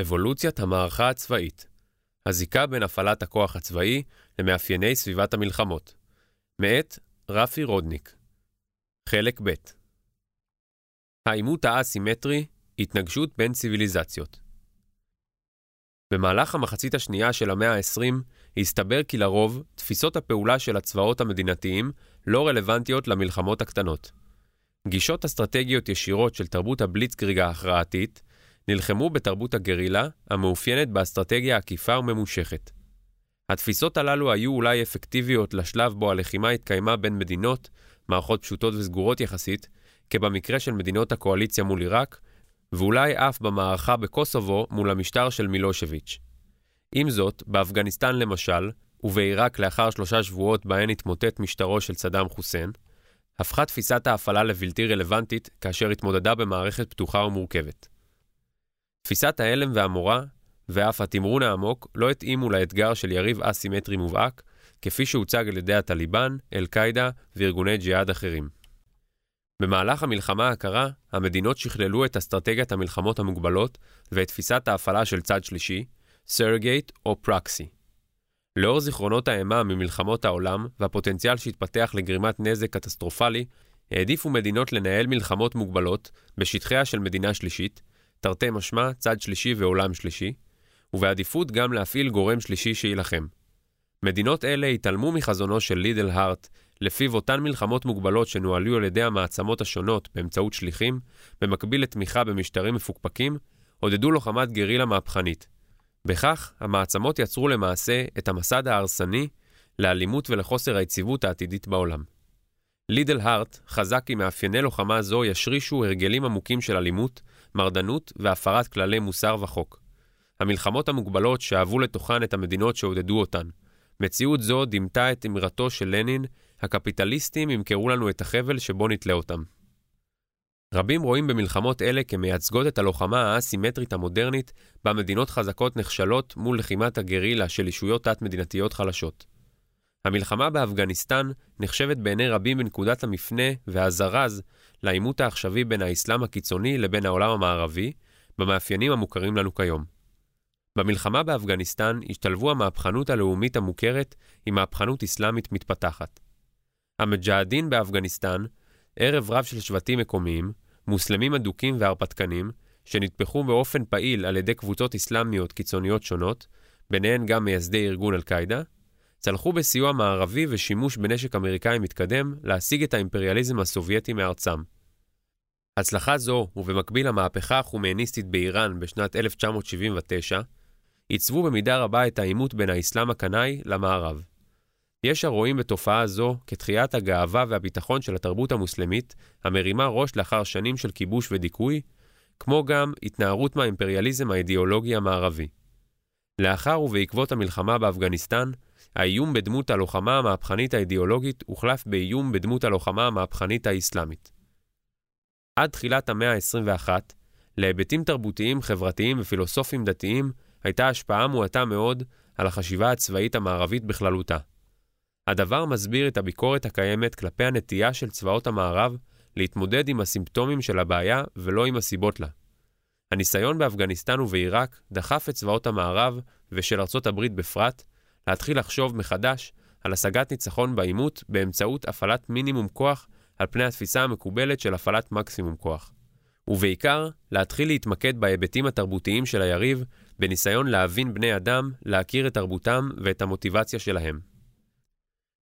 אבולוציית המערכה הצבאית. הזיקה בין הפעלת הכוח הצבאי למאפייני סביבת המלחמות. מאת רפי רודניק. חלק ב' העימות האסימטרי התנגשות בין ציוויליזציות. במהלך המחצית השנייה של המאה ה-20 הסתבר כי לרוב תפיסות הפעולה של הצבאות המדינתיים לא רלוונטיות למלחמות הקטנות. גישות אסטרטגיות ישירות של תרבות הבליצקריג ההכרעתית נלחמו בתרבות הגרילה, המאופיינת באסטרטגיה עקיפה וממושכת. התפיסות הללו היו אולי אפקטיביות לשלב בו הלחימה התקיימה בין מדינות, מערכות פשוטות וסגורות יחסית, כבמקרה של מדינות הקואליציה מול עיראק, ואולי אף במערכה בקוסובו מול המשטר של מילושביץ'. עם זאת, באפגניסטן למשל, ובעיראק לאחר שלושה שבועות בהן התמוטט משטרו של סדאם חוסיין, הפכה תפיסת ההפעלה לבלתי רלוונטית כאשר התמודדה במערכת פתוחה ומורכבת. תפיסת ההלם והמורא, ואף התמרון העמוק, לא התאימו לאתגר של יריב אסימטרי מובהק, כפי שהוצג על ידי הטליבן, אל-קאעידה וארגוני ג'יהאד אחרים. במהלך המלחמה הקרה, המדינות שכללו את אסטרטגיית המלחמות המוגבלות ואת תפיסת ההפעלה של צד שלישי, סרגייט או פרקסי. לאור זיכרונות האימה ממלחמות העולם והפוטנציאל שהתפתח לגרימת נזק קטסטרופלי, העדיפו מדינות לנהל מלחמות מוגבלות בשטחיה של מדינה שלישית, תרתי משמע, צד שלישי ועולם שלישי, ובעדיפות גם להפעיל גורם שלישי שיילחם. מדינות אלה התעלמו מחזונו של לידל הארט, לפיו אותן מלחמות מוגבלות שנוהלו על ידי המעצמות השונות באמצעות שליחים, במקביל לתמיכה במשטרים מפוקפקים, עודדו לוחמת גרילה מהפכנית. בכך, המעצמות יצרו למעשה את המסד ההרסני לאלימות ולחוסר היציבות העתידית בעולם. לידל הארט חזק כי מאפייני לוחמה זו ישרישו הרגלים עמוקים של אלימות, מרדנות והפרת כללי מוסר וחוק. המלחמות המוגבלות שאבו לתוכן את המדינות שעודדו אותן. מציאות זו דימתה את אמרתו של לנין, הקפיטליסטים ימכרו לנו את החבל שבו נתלה אותם. רבים רואים במלחמות אלה כמייצגות את הלוחמה האסימטרית המודרנית, בה מדינות חזקות נכשלות מול לחימת הגרילה של ישויות תת-מדינתיות חלשות. המלחמה באפגניסטן נחשבת בעיני רבים בנקודת המפנה והזרז לעימות העכשווי בין האסלאם הקיצוני לבין העולם המערבי, במאפיינים המוכרים לנו כיום. במלחמה באפגניסטן השתלבו המהפכנות הלאומית המוכרת עם מהפכנות אסלאמית מתפתחת. המג'הדין באפגניסטן, ערב רב של שבטים מקומיים, מוסלמים אדוקים והרפתקנים, שנטפחו באופן פעיל על ידי קבוצות אסלאמיות קיצוניות שונות, ביניהן גם מייסדי ארגון אל-קאעידה, צלחו בסיוע מערבי ושימוש בנשק אמריקאי מתקדם להשיג את האימפריאליזם הסובייטי מארצם. הצלחה זו, ובמקביל המהפכה החומייניסטית באיראן בשנת 1979, עיצבו במידה רבה את העימות בין האסלאם הקנאי למערב. יש הרואים בתופעה זו כתחיית הגאווה והביטחון של התרבות המוסלמית, המרימה ראש לאחר שנים של כיבוש ודיכוי, כמו גם התנערות מהאימפריאליזם האידיאולוגי המערבי. לאחר ובעקבות המלחמה באפגניסטן, האיום בדמות הלוחמה המהפכנית האידיאולוגית הוחלף באיום בדמות הלוחמה המהפכנית האסלאמית. עד תחילת המאה ה-21, להיבטים תרבותיים, חברתיים ופילוסופיים דתיים הייתה השפעה מועטה מאוד על החשיבה הצבאית המערבית בכללותה. הדבר מסביר את הביקורת הקיימת כלפי הנטייה של צבאות המערב להתמודד עם הסימפטומים של הבעיה ולא עם הסיבות לה. הניסיון באפגניסטן ובעיראק דחף את צבאות המערב, ושל ארצות הברית בפרט, להתחיל לחשוב מחדש על השגת ניצחון בעימות באמצעות הפעלת מינימום כוח על פני התפיסה המקובלת של הפעלת מקסימום כוח. ובעיקר, להתחיל להתמקד בהיבטים התרבותיים של היריב, בניסיון להבין בני אדם, להכיר את תרבותם ואת המוטיבציה שלהם.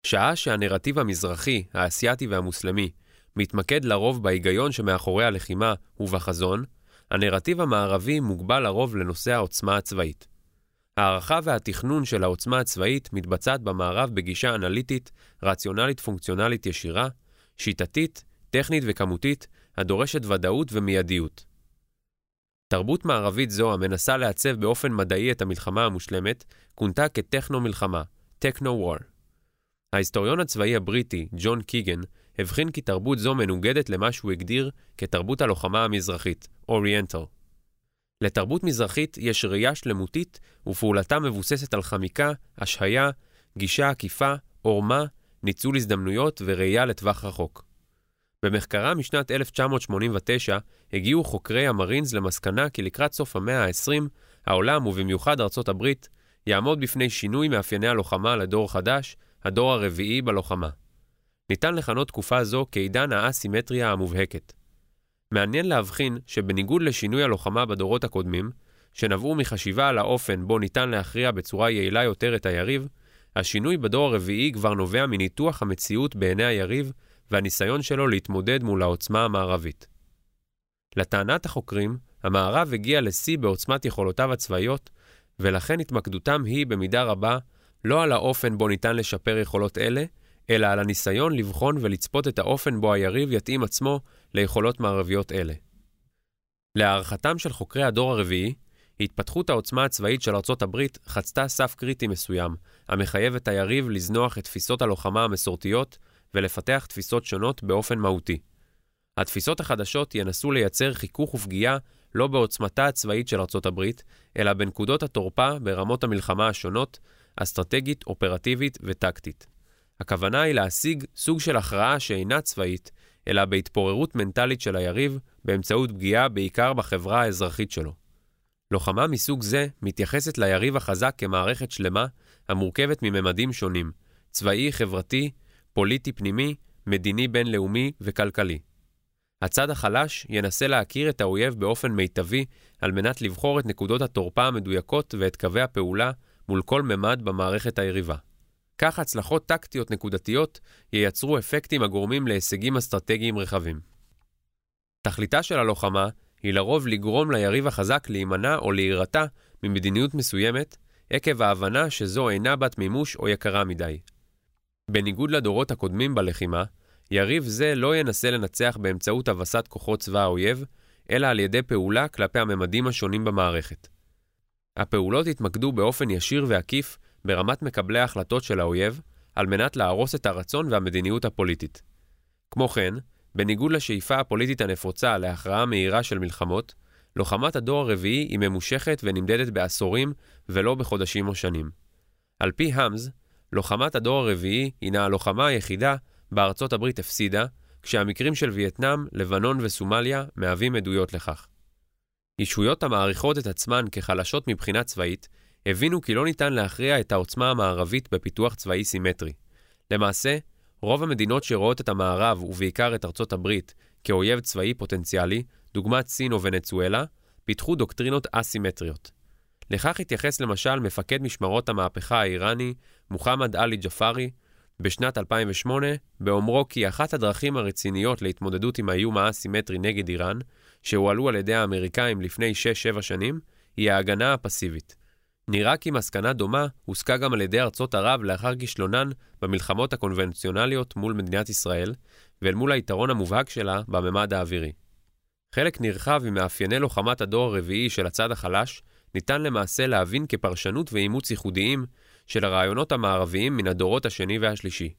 שעה שהנרטיב המזרחי, האסייתי והמוסלמי מתמקד לרוב בהיגיון שמאחורי הלחימה ובחזון, הנרטיב המערבי מוגבל לרוב לנושא העוצמה הצבאית. הערכה והתכנון של העוצמה הצבאית מתבצעת במערב בגישה אנליטית, רציונלית פונקציונלית ישירה, שיטתית, טכנית וכמותית, הדורשת ודאות ומיידיות. תרבות מערבית זו, המנסה לעצב באופן מדעי את המלחמה המושלמת, כונתה כטכנו-מלחמה, טכנו-וור. ההיסטוריון הצבאי הבריטי, ג'ון קיגן, הבחין כי תרבות זו מנוגדת למה שהוא הגדיר כתרבות הלוחמה המזרחית, אוריינטל. לתרבות מזרחית יש ראייה שלמותית ופעולתה מבוססת על חמיקה, השהיה, גישה עקיפה, עורמה, ניצול הזדמנויות וראייה לטווח רחוק. במחקרה משנת 1989 הגיעו חוקרי המרינס למסקנה כי לקראת סוף המאה ה-20, העולם, ובמיוחד ארצות הברית, יעמוד בפני שינוי מאפייני הלוחמה לדור חדש, הדור הרביעי בלוחמה. ניתן לכנות תקופה זו כעידן האסימטריה המובהקת. מעניין להבחין שבניגוד לשינוי הלוחמה בדורות הקודמים, שנבעו מחשיבה על האופן בו ניתן להכריע בצורה יעילה יותר את היריב, השינוי בדור הרביעי כבר נובע מניתוח המציאות בעיני היריב והניסיון שלו להתמודד מול העוצמה המערבית. לטענת החוקרים, המערב הגיע לשיא בעוצמת יכולותיו הצבאיות, ולכן התמקדותם היא במידה רבה לא על האופן בו ניתן לשפר יכולות אלה, אלא על הניסיון לבחון ולצפות את האופן בו היריב יתאים עצמו ליכולות מערביות אלה. להערכתם של חוקרי הדור הרביעי, התפתחות העוצמה הצבאית של ארצות הברית חצתה סף קריטי מסוים, המחייב את היריב לזנוח את תפיסות הלוחמה המסורתיות ולפתח תפיסות שונות באופן מהותי. התפיסות החדשות ינסו לייצר חיכוך ופגיעה לא בעוצמתה הצבאית של ארצות הברית, אלא בנקודות התורפה ברמות המלחמה השונות, אסטרטגית, אופרטיבית וטקטית. הכוונה היא להשיג סוג של הכרעה שאינה צבאית, אלא בהתפוררות מנטלית של היריב, באמצעות פגיעה בעיקר בחברה האזרחית שלו. לוחמה מסוג זה מתייחסת ליריב החזק כמערכת שלמה המורכבת מממדים שונים, צבאי, חברתי, פוליטי פנימי, מדיני בינלאומי וכלכלי. הצד החלש ינסה להכיר את האויב באופן מיטבי על מנת לבחור את נקודות התורפה המדויקות ואת קווי הפעולה מול כל ממד במערכת היריבה. כך הצלחות טקטיות נקודתיות ייצרו אפקטים הגורמים להישגים אסטרטגיים רחבים. תכליתה של הלוחמה היא לרוב לגרום ליריב החזק להימנע או להירתע ממדיניות מסוימת, עקב ההבנה שזו אינה בת מימוש או יקרה מדי. בניגוד לדורות הקודמים בלחימה, יריב זה לא ינסה לנצח באמצעות הבסת כוחות צבא האויב, אלא על ידי פעולה כלפי הממדים השונים במערכת. הפעולות יתמקדו באופן ישיר ועקיף ברמת מקבלי ההחלטות של האויב, על מנת להרוס את הרצון והמדיניות הפוליטית. כמו כן, בניגוד לשאיפה הפוליטית הנפוצה להכרעה מהירה של מלחמות, לוחמת הדור הרביעי היא ממושכת ונמדדת בעשורים ולא בחודשים או שנים. על פי המס, לוחמת הדור הרביעי הינה הלוחמה היחידה בארצות הברית הפסידה, כשהמקרים של וייטנאם, לבנון וסומליה מהווים עדויות לכך. ישויות המעריכות את עצמן כחלשות מבחינה צבאית, הבינו כי לא ניתן להכריע את העוצמה המערבית בפיתוח צבאי סימטרי. למעשה, רוב המדינות שרואות את המערב, ובעיקר את ארצות הברית, כאויב צבאי פוטנציאלי, דוגמת סין או ונצואלה, פיתחו דוקטרינות אסימטריות. לכך התייחס למשל מפקד משמרות המהפכה האיראני, מוחמד עלי ג'פארי, בשנת 2008, באומרו כי אחת הדרכים הרציניות להתמודדות עם האיום האסימטרי נגד איראן, שהועלו על ידי האמריקאים לפני 6-7 שנים, היא ההגנה הפסיבית. נראה כי מסקנה דומה הוסקה גם על ידי ארצות ערב לאחר כישלונן במלחמות הקונבנציונליות מול מדינת ישראל, ואל מול היתרון המובהק שלה בממד האווירי. חלק נרחב ממאפייני לוחמת הדור הרביעי של הצד החלש ניתן למעשה להבין כפרשנות ואימוץ ייחודיים של הרעיונות המערביים מן הדורות השני והשלישי.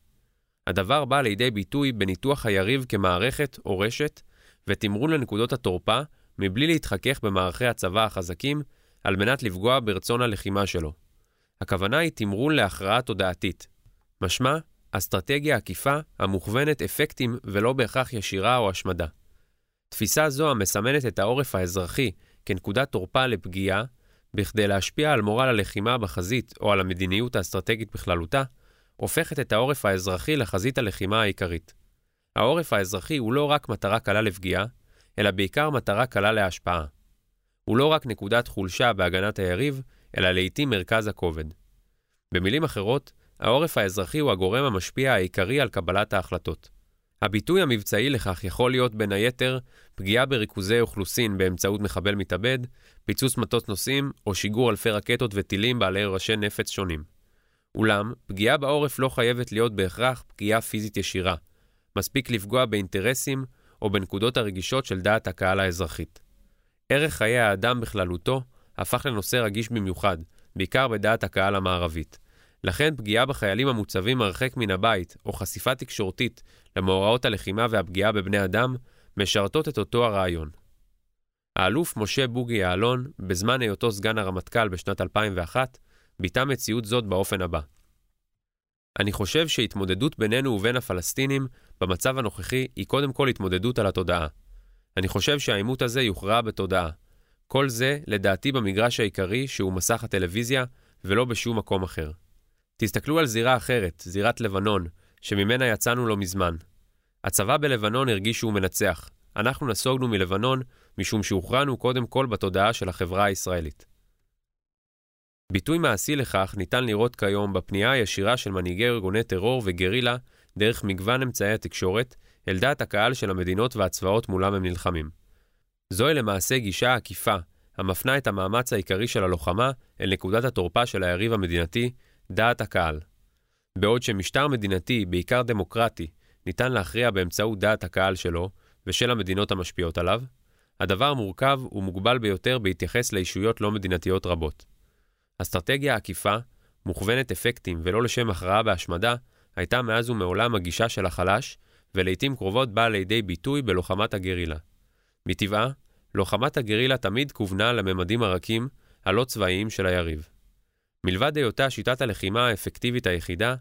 הדבר בא לידי ביטוי בניתוח היריב כמערכת או רשת, ותמרון לנקודות התורפה, מבלי להתחכך במערכי הצבא החזקים, על מנת לפגוע ברצון הלחימה שלו. הכוונה היא תמרון להכרעה תודעתית. משמע, אסטרטגיה עקיפה המוכוונת אפקטים ולא בהכרח ישירה או השמדה. תפיסה זו המסמנת את העורף האזרחי כנקודת תורפה לפגיעה, בכדי להשפיע על מורל הלחימה בחזית או על המדיניות האסטרטגית בכללותה, הופכת את העורף האזרחי לחזית הלחימה העיקרית. העורף האזרחי הוא לא רק מטרה קלה לפגיעה, אלא בעיקר מטרה קלה להשפעה. הוא לא רק נקודת חולשה בהגנת היריב, אלא לעיתים מרכז הכובד. במילים אחרות, העורף האזרחי הוא הגורם המשפיע העיקרי על קבלת ההחלטות. הביטוי המבצעי לכך יכול להיות בין היתר פגיעה בריכוזי אוכלוסין באמצעות מחבל מתאבד, פיצוץ מטוס נוסעים או שיגור אלפי רקטות וטילים בעלי ראשי נפץ שונים. אולם, פגיעה בעורף לא חייבת להיות בהכרח פגיעה פיזית ישירה. מספיק לפגוע באינטרסים או בנקודות הרגישות של דעת הקהל האזרחית. ערך חיי האדם בכללותו הפך לנושא רגיש במיוחד, בעיקר בדעת הקהל המערבית. לכן פגיעה בחיילים המוצבים הרחק מן הבית, או חשיפה תקשורתית למאורעות הלחימה והפגיעה בבני אדם, משרתות את אותו הרעיון. האלוף משה בוגי יעלון, בזמן היותו סגן הרמטכ"ל בשנת 2001, ביטא מציאות זאת באופן הבא: אני חושב שהתמודדות בינינו ובין הפלסטינים במצב הנוכחי היא קודם כל התמודדות על התודעה. אני חושב שהעימות הזה יוכרע בתודעה. כל זה, לדעתי, במגרש העיקרי, שהוא מסך הטלוויזיה, ולא בשום מקום אחר. תסתכלו על זירה אחרת, זירת לבנון, שממנה יצאנו לא מזמן. הצבא בלבנון הרגיש שהוא מנצח. אנחנו נסוגנו מלבנון משום שהוכרענו קודם כל בתודעה של החברה הישראלית. ביטוי מעשי לכך ניתן לראות כיום בפנייה הישירה של מנהיגי ארגוני טרור וגרילה דרך מגוון אמצעי התקשורת אל דעת הקהל של המדינות והצבאות מולם הם נלחמים. זוהי למעשה גישה עקיפה, המפנה את המאמץ העיקרי של הלוחמה אל נקודת התורפה של היריב המדינתי, דעת הקהל. בעוד שמשטר מדינתי, בעיקר דמוקרטי, ניתן להכריע באמצעות דעת הקהל שלו ושל המדינות המשפיעות עליו, הדבר מורכב ומוגבל ביותר בהתייחס לישויות לא מדינתיות רבות. אסטרטגיה עקיפה, מוכוונת אפקטים ולא לשם הכרעה בהשמדה, הייתה מאז ומעולם הגישה של החלש, ולעיתים קרובות באה לידי ביטוי בלוחמת הגרילה. מטבעה, לוחמת הגרילה תמיד כוונה לממדים הרכים, הלא צבאיים של היריב. מלבד היותה שיטת הלחימה האפקטיבית היחידה,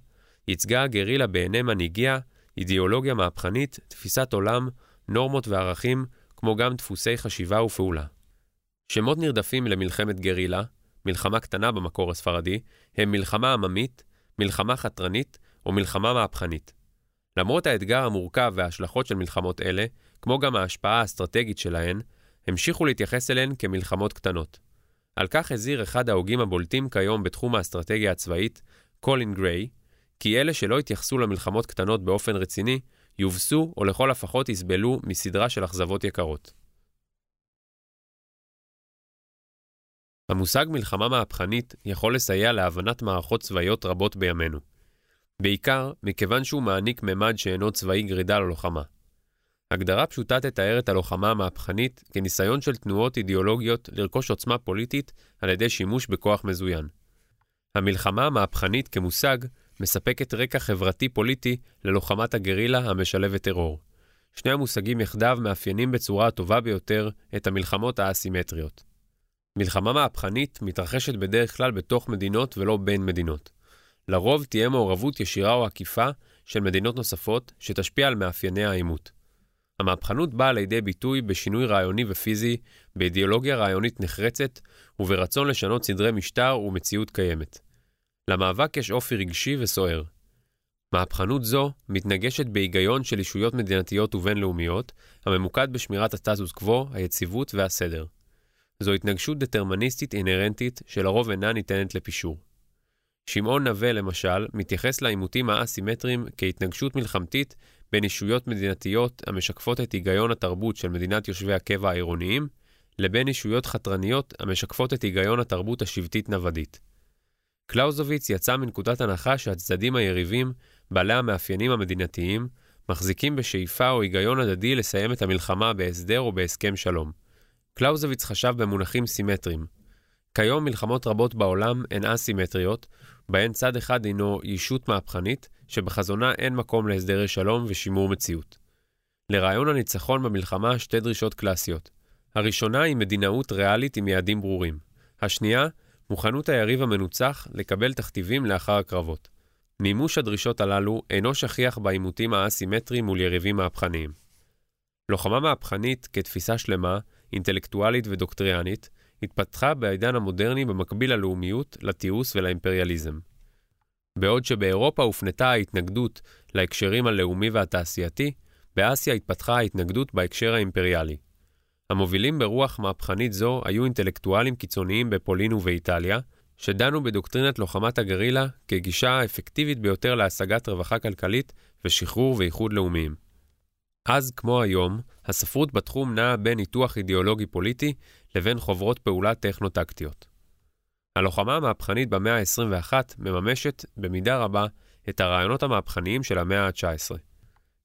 ייצגה הגרילה בעיני מנהיגיה אידיאולוגיה מהפכנית, תפיסת עולם, נורמות וערכים, כמו גם דפוסי חשיבה ופעולה. שמות נרדפים למלחמת גרילה, מלחמה קטנה במקור הספרדי, הם מלחמה עממית, מלחמה חתרנית או מלחמה מהפכנית. למרות האתגר המורכב וההשלכות של מלחמות אלה, כמו גם ההשפעה האסטרטגית שלהן, המשיכו להתייחס אליהן כמלחמות קטנות. על כך הזהיר אחד ההוגים הבולטים כיום בתחום האסטרטגיה הצבאית, קולין גריי, כי אלה שלא התייחסו למלחמות קטנות באופן רציני, יובסו או לכל הפחות יסבלו מסדרה של אכזבות יקרות. המושג מלחמה מהפכנית יכול לסייע להבנת מערכות צבאיות רבות בימינו. בעיקר מכיוון שהוא מעניק ממד שאינו צבאי גרידה ללוחמה. הגדרה פשוטה תתאר את הלוחמה המהפכנית כניסיון של תנועות אידיאולוגיות לרכוש עוצמה פוליטית על ידי שימוש בכוח מזוין. המלחמה המהפכנית כמושג מספקת רקע חברתי-פוליטי ללוחמת הגרילה המשלבת טרור. שני המושגים יחדיו מאפיינים בצורה הטובה ביותר את המלחמות האסימטריות. מלחמה מהפכנית מתרחשת בדרך כלל בתוך מדינות ולא בין מדינות. לרוב תהיה מעורבות ישירה או עקיפה של מדינות נוספות שתשפיע על מאפייני העימות. המהפכנות באה לידי ביטוי בשינוי רעיוני ופיזי, באידיאולוגיה רעיונית נחרצת וברצון לשנות סדרי משטר ומציאות קיימת. למאבק יש אופי רגשי וסוער. מהפכנות זו מתנגשת בהיגיון של אישויות מדינתיות ובינלאומיות, הממוקד בשמירת הסטטוס קוו, היציבות והסדר. זו התנגשות דטרמיניסטית אינהרנטית שלרוב אינה ניתנת לפישור. שמעון נווה, למשל, מתייחס לעימותים האסימטריים כהתנגשות מלחמתית בין אישויות מדינתיות המשקפות את היגיון התרבות של מדינת יושבי הקבע העירוניים, לבין אישויות חתרניות המשקפות את היגיון התרבות השבטית-נוודית. קלאוזוביץ יצא מנקודת הנחה שהצדדים היריבים, בעלי המאפיינים המדינתיים, מחזיקים בשאיפה או היגיון הדדי לסיים את המלחמה בהסדר או בהסכם שלום. קלאוזוביץ חשב במונחים סימטריים. כיום מלחמות רבות בעולם הן אסימטריות, בהן צד אחד הינו ישות מהפכנית, שבחזונה אין מקום להסדרי שלום ושימור מציאות. לרעיון הניצחון במלחמה שתי דרישות קלאסיות. הראשונה היא מדינאות ריאלית עם יעדים ברורים. השנייה, מוכנות היריב המנוצח לקבל תכתיבים לאחר הקרבות. מימוש הדרישות הללו אינו שכיח בעימותים האסימטריים מול יריבים מהפכניים. לוחמה מהפכנית, כתפיסה שלמה, אינטלקטואלית ודוקטריאנית, התפתחה בעידן המודרני במקביל ללאומיות, לתיעוש ולאימפריאליזם. בעוד שבאירופה הופנתה ההתנגדות להקשרים הלאומי והתעשייתי, באסיה התפתחה ההתנגדות בהקשר האימפריאלי. המובילים ברוח מהפכנית זו היו אינטלקטואלים קיצוניים בפולין ובאיטליה, שדנו בדוקטרינת לוחמת הגרילה כגישה האפקטיבית ביותר להשגת רווחה כלכלית ושחרור ואיחוד לאומיים. אז, כמו היום, הספרות בתחום נעה בין ניתוח אידיאולוגי פוליטי לבין חוברות פעולה טכנו-טקטיות. הלוחמה המהפכנית במאה ה-21 מממשת, במידה רבה, את הרעיונות המהפכניים של המאה ה-19.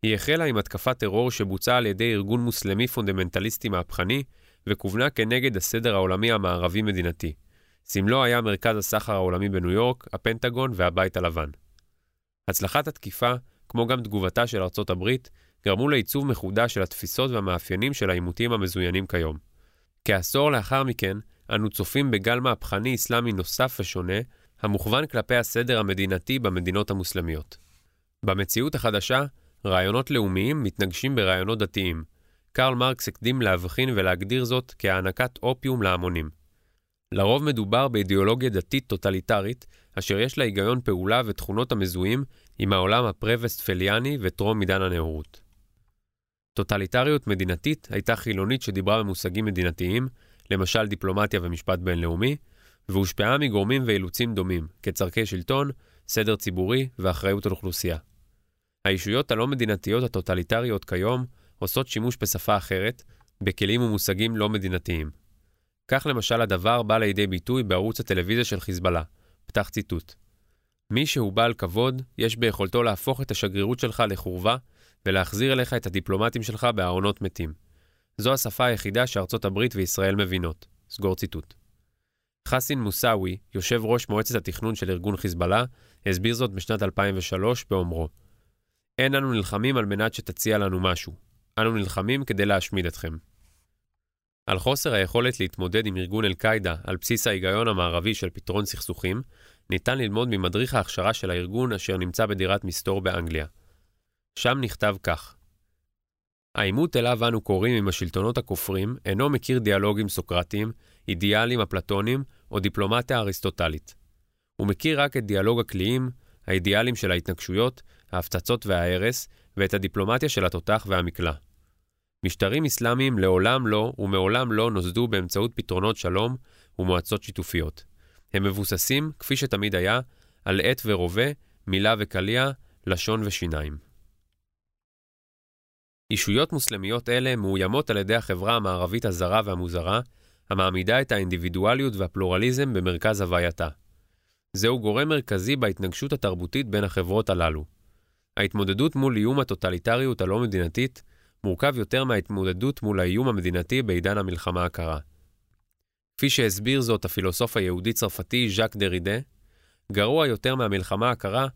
היא החלה עם התקפת טרור שבוצעה על ידי ארגון מוסלמי פונדמנטליסטי מהפכני, וכוונה כנגד הסדר העולמי המערבי-מדינתי. סמלו היה מרכז הסחר העולמי בניו יורק, הפנטגון והבית הלבן. הצלחת התקיפה, כמו גם תגובתה של ארצות הברית, גרמו לעיצוב מחודש של התפיסות והמאפיינים של העימותים המזוינים כיום. כעשור לאחר מכן, אנו צופים בגל מהפכני אסלאמי נוסף ושונה, המוכוון כלפי הסדר המדינתי במדינות המוסלמיות. במציאות החדשה, רעיונות לאומיים מתנגשים ברעיונות דתיים. קרל מרקס הקדים להבחין ולהגדיר זאת כהענקת אופיום להמונים. לרוב מדובר באידיאולוגיה דתית טוטליטרית, אשר יש לה היגיון פעולה ותכונות המזוהים עם העולם הפרה-וסטפליאני וטרום עידן הנאורות. טוטליטריות מדינתית הייתה חילונית שדיברה במושגים מדינתיים, למשל דיפלומטיה ומשפט בינלאומי, והושפעה מגורמים ואילוצים דומים, כצורכי שלטון, סדר ציבורי ואחריות על אוכלוסייה. הישויות הלא מדינתיות הטוטליטריות כיום עושות שימוש בשפה אחרת, בכלים ומושגים לא מדינתיים. כך למשל הדבר בא לידי ביטוי בערוץ הטלוויזיה של חיזבאללה, פתח ציטוט. מי שהוא בעל כבוד, יש ביכולתו להפוך את השגרירות שלך לחורבה ולהחזיר אליך את הדיפלומטים שלך בארונות מתים. זו השפה היחידה שארצות הברית וישראל מבינות. סגור ציטוט. חסין מוסאווי, יושב ראש מועצת התכנון של ארגון חיזבאללה, הסביר זאת בשנת 2003 באומרו: אין אנו נלחמים על מנת שתציע לנו משהו. אנו נלחמים כדי להשמיד אתכם. על חוסר היכולת להתמודד עם ארגון אל-קאעידה על בסיס ההיגיון המערבי של פתרון סכסוכים, ניתן ללמוד ממדריך ההכשרה של הארגון אשר נמצא בדירת מסתור באנגליה. שם נכתב כך: העימות אליו אנו קוראים עם השלטונות הכופרים אינו מכיר דיאלוגים סוקרטיים, אידיאלים אפלטונים או דיפלומטיה אריסטוטלית. הוא מכיר רק את דיאלוג הקליעים, האידיאלים של ההתנגשויות, ההפצצות וההרס, ואת הדיפלומטיה של התותח והמקלע. משטרים אסלאמיים לעולם לא ומעולם לא נוסדו באמצעות פתרונות שלום ומועצות שיתופיות. הם מבוססים, כפי שתמיד היה, על עט ורובה, מילה וקליע, לשון ושיניים. אישויות מוסלמיות אלה מאוימות על ידי החברה המערבית הזרה והמוזרה, המעמידה את האינדיבידואליות והפלורליזם במרכז הווייתה. זהו גורם מרכזי בהתנגשות התרבותית בין החברות הללו. ההתמודדות מול איום הטוטליטריות הלא מדינתית מורכב יותר מההתמודדות מול האיום המדינתי בעידן המלחמה הקרה. כפי שהסביר זאת הפילוסוף היהודי-צרפתי ז'אק דרידה, גרוע יותר מהמלחמה הקרה,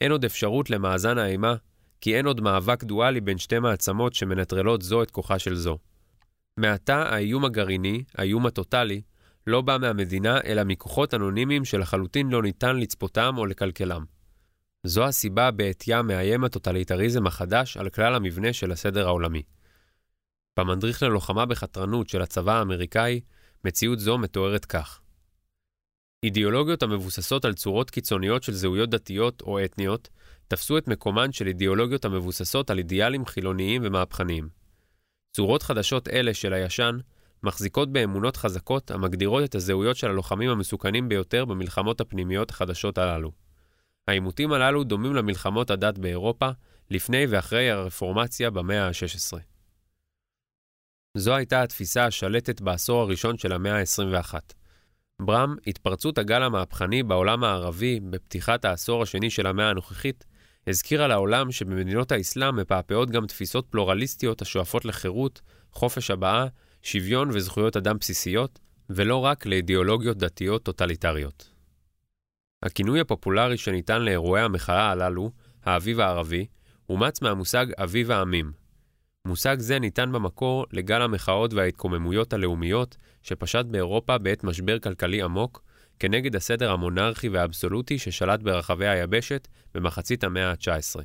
אין עוד אפשרות למאזן האימה, כי אין עוד מאבק דואלי בין שתי מעצמות שמנטרלות זו את כוחה של זו. מעתה האיום הגרעיני, האיום הטוטלי, לא בא מהמדינה, אלא מכוחות אנונימיים שלחלוטין לא ניתן לצפותם או לקלקלם. זו הסיבה בעטייה מאיים הטוטליטריזם החדש על כלל המבנה של הסדר העולמי. במדריך ללוחמה בחתרנות של הצבא האמריקאי, מציאות זו מתוארת כך: אידיאולוגיות המבוססות על צורות קיצוניות של זהויות דתיות או אתניות, תפסו את מקומן של אידיאולוגיות המבוססות על אידיאלים חילוניים ומהפכניים. צורות חדשות אלה של הישן מחזיקות באמונות חזקות המגדירות את הזהויות של הלוחמים המסוכנים ביותר במלחמות הפנימיות החדשות הללו. העימותים הללו דומים למלחמות הדת באירופה לפני ואחרי הרפורמציה במאה ה-16. זו הייתה התפיסה השלטת בעשור הראשון של המאה ה-21. ברם, התפרצות הגל המהפכני בעולם הערבי בפתיחת העשור השני של המאה הנוכחית, הזכירה לעולם שבמדינות האסלאם מפעפעות גם תפיסות פלורליסטיות השואפות לחירות, חופש הבעה, שוויון וזכויות אדם בסיסיות, ולא רק לאידיאולוגיות דתיות טוטליטריות. הכינוי הפופולרי שניתן לאירועי המחאה הללו, האביב הערבי, אומץ מהמושג אביב העמים. מושג זה ניתן במקור לגל המחאות וההתקוממויות הלאומיות שפשט באירופה בעת משבר כלכלי עמוק, כנגד הסדר המונרכי והאבסולוטי ששלט ברחבי היבשת במחצית המאה ה-19.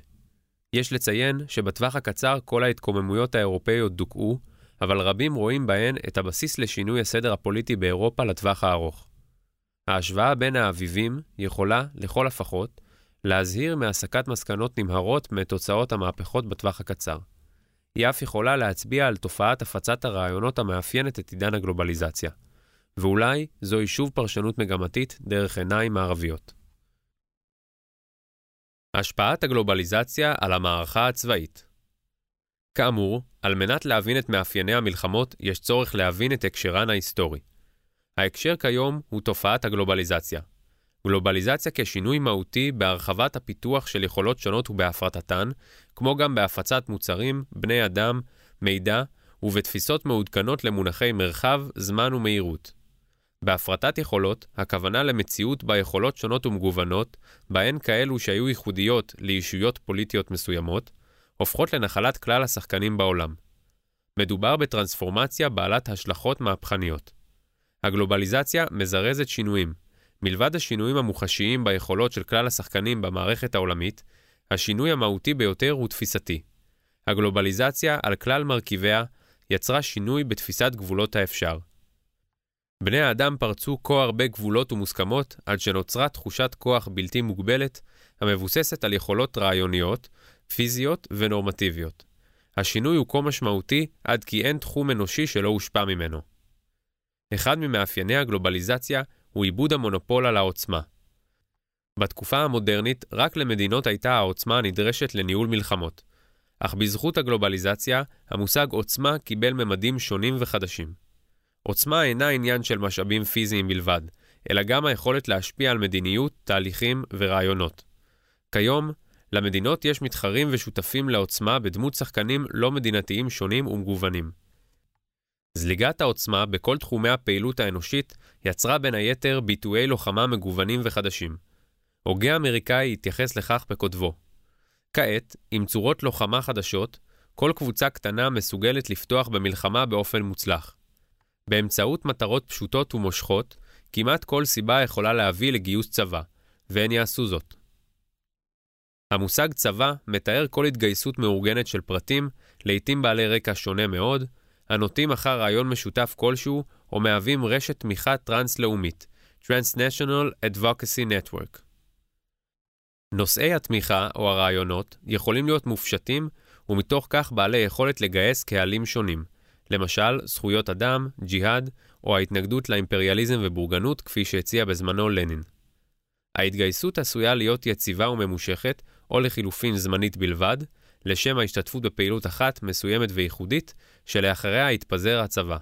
יש לציין שבטווח הקצר כל ההתקוממויות האירופאיות דוכאו, אבל רבים רואים בהן את הבסיס לשינוי הסדר הפוליטי באירופה לטווח הארוך. ההשוואה בין האביבים יכולה, לכל הפחות, להזהיר מהסקת מסקנות נמהרות מתוצאות המהפכות בטווח הקצר. היא אף יכולה להצביע על תופעת הפצת הרעיונות המאפיינת את עידן הגלובליזציה. ואולי זוהי שוב פרשנות מגמתית דרך עיניים מערביות. השפעת הגלובליזציה על המערכה הצבאית כאמור, על מנת להבין את מאפייני המלחמות, יש צורך להבין את הקשרן ההיסטורי. ההקשר כיום הוא תופעת הגלובליזציה. גלובליזציה כשינוי מהותי בהרחבת הפיתוח של יכולות שונות ובהפרטתן, כמו גם בהפצת מוצרים, בני אדם, מידע ובתפיסות מעודכנות למונחי מרחב, זמן ומהירות. בהפרטת יכולות, הכוונה למציאות בה יכולות שונות ומגוונות, בהן כאלו שהיו ייחודיות לישויות פוליטיות מסוימות, הופכות לנחלת כלל השחקנים בעולם. מדובר בטרנספורמציה בעלת השלכות מהפכניות. הגלובליזציה מזרזת שינויים. מלבד השינויים המוחשיים ביכולות של כלל השחקנים במערכת העולמית, השינוי המהותי ביותר הוא תפיסתי. הגלובליזציה על כלל מרכיביה יצרה שינוי בתפיסת גבולות האפשר. בני האדם פרצו כה הרבה גבולות ומוסכמות, עד שנוצרה תחושת כוח בלתי מוגבלת, המבוססת על יכולות רעיוניות, פיזיות ונורמטיביות. השינוי הוא כה משמעותי, עד כי אין תחום אנושי שלא הושפע ממנו. אחד ממאפייני הגלובליזציה הוא עיבוד המונופול על העוצמה. בתקופה המודרנית, רק למדינות הייתה העוצמה הנדרשת לניהול מלחמות. אך בזכות הגלובליזציה, המושג עוצמה קיבל ממדים שונים וחדשים. עוצמה אינה עניין של משאבים פיזיים בלבד, אלא גם היכולת להשפיע על מדיניות, תהליכים ורעיונות. כיום, למדינות יש מתחרים ושותפים לעוצמה בדמות שחקנים לא מדינתיים שונים ומגוונים. זליגת העוצמה בכל תחומי הפעילות האנושית יצרה בין היתר ביטויי לוחמה מגוונים וחדשים. הוגה אמריקאי התייחס לכך בכותבו. כעת, עם צורות לוחמה חדשות, כל קבוצה קטנה מסוגלת לפתוח במלחמה באופן מוצלח. באמצעות מטרות פשוטות ומושכות, כמעט כל סיבה יכולה להביא לגיוס צבא, והן יעשו זאת. המושג צבא מתאר כל התגייסות מאורגנת של פרטים, לעתים בעלי רקע שונה מאוד, הנוטים אחר רעיון משותף כלשהו, או מהווים רשת תמיכה טרנס-לאומית, Transnational Advocacy Network. נושאי התמיכה או הרעיונות יכולים להיות מופשטים, ומתוך כך בעלי יכולת לגייס קהלים שונים, למשל זכויות אדם, ג'יהאד, או ההתנגדות לאימפריאליזם ובורגנות, כפי שהציע בזמנו לנין. ההתגייסות עשויה להיות יציבה וממושכת, או לחילופין זמנית בלבד, לשם ההשתתפות בפעילות אחת מסוימת וייחודית, שלאחריה יתפזר הצבא.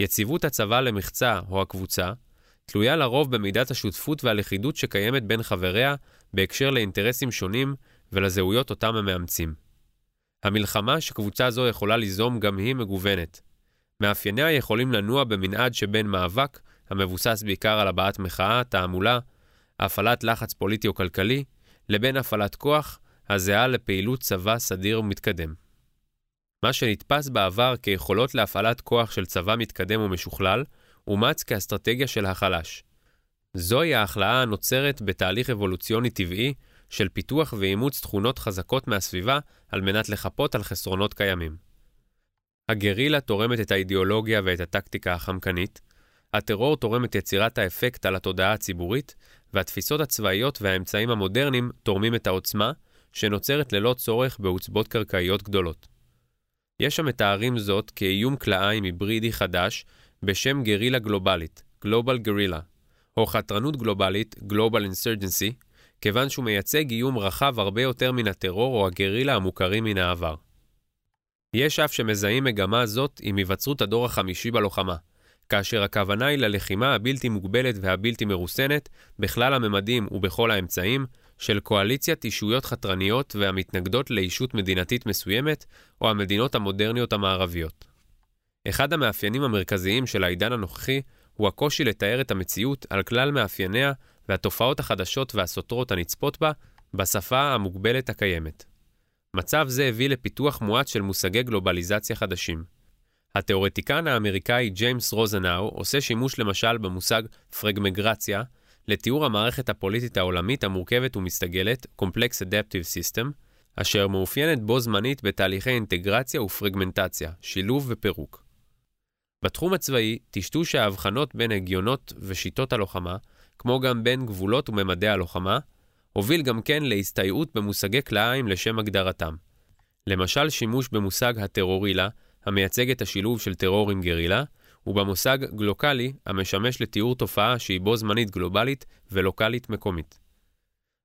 יציבות הצבא למחצה או הקבוצה תלויה לרוב במידת השותפות והלכידות שקיימת בין חבריה בהקשר לאינטרסים שונים ולזהויות אותם הם מאמצים. המלחמה שקבוצה זו יכולה ליזום גם היא מגוונת. מאפייניה יכולים לנוע במנעד שבין מאבק, המבוסס בעיקר על הבעת מחאה, תעמולה, הפעלת לחץ פוליטי או כלכלי, לבין הפעלת כוח, הזהה לפעילות צבא סדיר ומתקדם. מה שנתפס בעבר כיכולות להפעלת כוח של צבא מתקדם ומשוכלל, אומץ כאסטרטגיה של החלש. זוהי ההכלאה הנוצרת בתהליך אבולוציוני טבעי של פיתוח ואימוץ תכונות חזקות מהסביבה על מנת לחפות על חסרונות קיימים. הגרילה תורמת את האידיאולוגיה ואת הטקטיקה החמקנית, הטרור תורם את יצירת האפקט על התודעה הציבורית, והתפיסות הצבאיות והאמצעים המודרניים תורמים את העוצמה, שנוצרת ללא צורך בעוצבות קרקעיות גדולות. יש המתארים זאת כאיום כלאיים היברידי חדש בשם גרילה גלובלית, Global Guerrilla, או חתרנות גלובלית, Global Insurgency, כיוון שהוא מייצג איום רחב הרבה יותר מן הטרור או הגרילה המוכרים מן העבר. יש אף שמזהים מגמה זאת עם היווצרות הדור החמישי בלוחמה, כאשר הכוונה היא ללחימה הבלתי מוגבלת והבלתי מרוסנת, בכלל הממדים ובכל האמצעים, של קואליציית אישויות חתרניות והמתנגדות לישות מדינתית מסוימת, או המדינות המודרניות המערביות. אחד המאפיינים המרכזיים של העידן הנוכחי הוא הקושי לתאר את המציאות על כלל מאפייניה והתופעות החדשות והסותרות הנצפות בה, בשפה המוגבלת הקיימת. מצב זה הביא לפיתוח מועט של מושגי גלובליזציה חדשים. התאורטיקן האמריקאי ג'יימס רוזנאו עושה שימוש למשל במושג פרגמגרציה לתיאור המערכת הפוליטית העולמית המורכבת ומסתגלת, Complex Adaptive System, אשר מאופיינת בו זמנית בתהליכי אינטגרציה ופרגמנטציה, שילוב ופירוק. בתחום הצבאי, טשטוש ההבחנות בין הגיונות ושיטות הלוחמה, כמו גם בין גבולות וממדי הלוחמה, הוביל גם כן להסתייעות במושגי כלאיים לשם הגדרתם. למשל שימוש במושג הטרורילה, המייצג את השילוב של טרור עם גרילה, ובמושג גלוקלי, המשמש לתיאור תופעה שהיא בו זמנית גלובלית ולוקלית מקומית.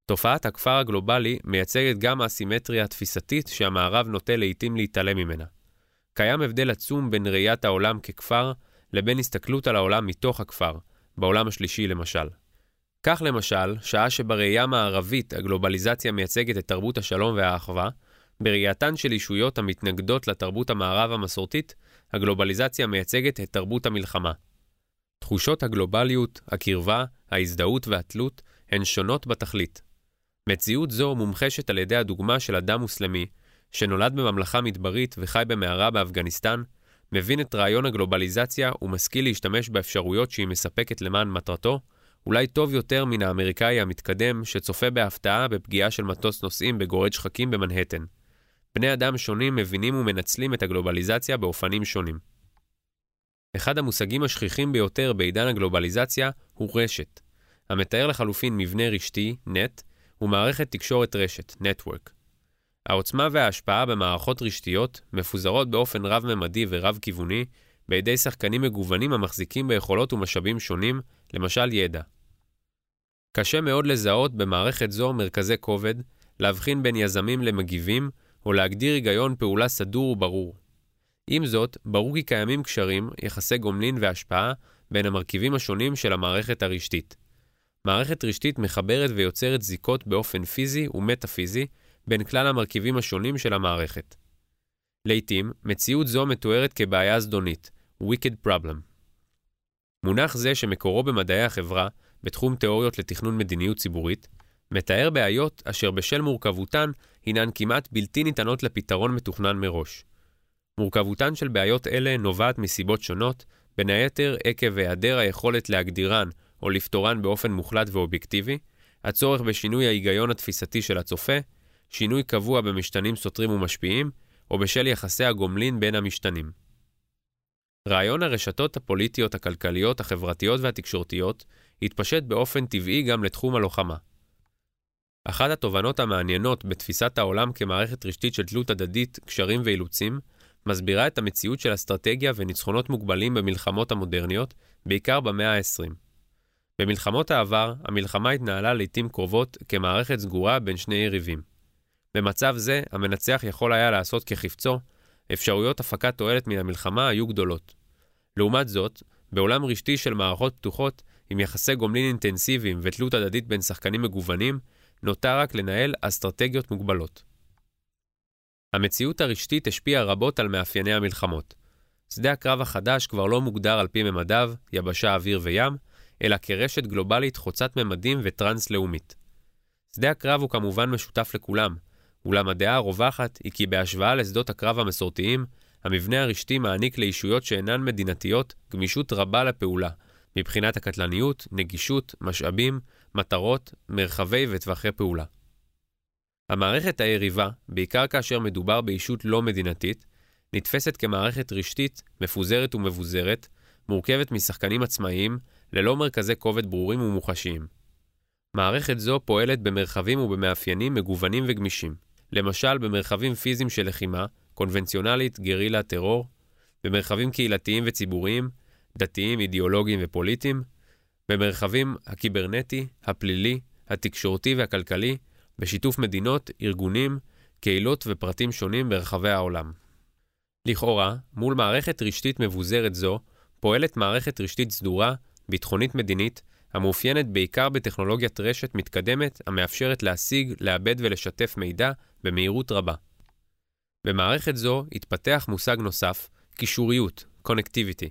תופעת הכפר הגלובלי מייצגת גם אסימטריה תפיסתית שהמערב נוטה לעיתים להתעלם ממנה. קיים הבדל עצום בין ראיית העולם ככפר לבין הסתכלות על העולם מתוך הכפר, בעולם השלישי למשל. כך למשל, שעה שבראייה מערבית הגלובליזציה מייצגת את תרבות השלום והאחווה, בראייתן של אישויות המתנגדות לתרבות המערב המסורתית, הגלובליזציה מייצגת את תרבות המלחמה. תחושות הגלובליות, הקרבה, ההזדהות והתלות הן שונות בתכלית. מציאות זו מומחשת על ידי הדוגמה של אדם מוסלמי, שנולד בממלכה מדברית וחי במערה באפגניסטן, מבין את רעיון הגלובליזציה ומשכיל להשתמש באפשרויות שהיא מספקת למען מטרתו, אולי טוב יותר מן האמריקאי המתקדם שצופה בהפתעה בפגיעה של מטוס נוסעים בגורד שחקים במנהטן. בני אדם שונים מבינים ומנצלים את הגלובליזציה באופנים שונים. אחד המושגים השכיחים ביותר בעידן הגלובליזציה הוא רשת, המתאר לחלופין מבנה רשתי, נט, ומערכת תקשורת רשת, Network. העוצמה וההשפעה במערכות רשתיות מפוזרות באופן רב-ממדי ורב-כיווני בידי שחקנים מגוונים המחזיקים ביכולות ומשאבים שונים, למשל ידע. קשה מאוד לזהות במערכת זו מרכזי כובד, להבחין בין יזמים למגיבים, או להגדיר היגיון פעולה סדור וברור. עם זאת, ברור כי קיימים קשרים, יחסי גומלין והשפעה בין המרכיבים השונים של המערכת הרשתית. מערכת רשתית מחברת ויוצרת זיקות באופן פיזי ומטאפיזי בין כלל המרכיבים השונים של המערכת. לעתים, מציאות זו מתוארת כבעיה זדונית, wicked problem. מונח זה שמקורו במדעי החברה, בתחום תיאוריות לתכנון מדיניות ציבורית, מתאר בעיות אשר בשל מורכבותן הינן כמעט בלתי ניתנות לפתרון מתוכנן מראש. מורכבותן של בעיות אלה נובעת מסיבות שונות, בין היתר עקב היעדר היכולת להגדירן או לפתורן באופן מוחלט ואובייקטיבי, הצורך בשינוי ההיגיון התפיסתי של הצופה, שינוי קבוע במשתנים סותרים ומשפיעים, או בשל יחסי הגומלין בין המשתנים. רעיון הרשתות הפוליטיות, הכלכליות, החברתיות והתקשורתיות התפשט באופן טבעי גם לתחום הלוחמה. אחת התובנות המעניינות בתפיסת העולם כמערכת רשתית של תלות הדדית, קשרים ואילוצים, מסבירה את המציאות של אסטרטגיה וניצחונות מוגבלים במלחמות המודרניות, בעיקר במאה ה-20. במלחמות העבר, המלחמה התנהלה לעיתים קרובות כמערכת סגורה בין שני יריבים. במצב זה, המנצח יכול היה לעשות כחפצו, אפשרויות הפקת תועלת מן המלחמה היו גדולות. לעומת זאת, בעולם רשתי של מערכות פתוחות, עם יחסי גומלין אינטנסיביים ותלות הדדית בין שחקנים מגוונים, נותר רק לנהל אסטרטגיות מוגבלות. המציאות הרשתית השפיעה רבות על מאפייני המלחמות. שדה הקרב החדש כבר לא מוגדר על פי ממדיו, יבשה, אוויר וים, אלא כרשת גלובלית חוצת ממדים וטרנס-לאומית. שדה הקרב הוא כמובן משותף לכולם, אולם הדעה הרווחת היא כי בהשוואה לשדות הקרב המסורתיים, המבנה הרשתי מעניק לישויות שאינן מדינתיות גמישות רבה לפעולה, מבחינת הקטלניות, נגישות, משאבים, מטרות, מרחבי וטווחי פעולה. המערכת היריבה, בעיקר כאשר מדובר בישות לא מדינתית, נתפסת כמערכת רשתית, מפוזרת ומבוזרת, מורכבת משחקנים עצמאיים, ללא מרכזי כובד ברורים ומוחשיים. מערכת זו פועלת במרחבים ובמאפיינים מגוונים וגמישים, למשל במרחבים פיזיים של לחימה, קונבנציונלית, גרילה, טרור, במרחבים קהילתיים וציבוריים, דתיים, אידיאולוגיים ופוליטיים, במרחבים הקיברנטי, הפלילי, התקשורתי והכלכלי, בשיתוף מדינות, ארגונים, קהילות ופרטים שונים ברחבי העולם. לכאורה, מול מערכת רשתית מבוזרת זו, פועלת מערכת רשתית סדורה, ביטחונית-מדינית, המאופיינת בעיקר בטכנולוגיית רשת מתקדמת המאפשרת להשיג, לעבד ולשתף מידע במהירות רבה. במערכת זו התפתח מושג נוסף, קישוריות, Connectivity,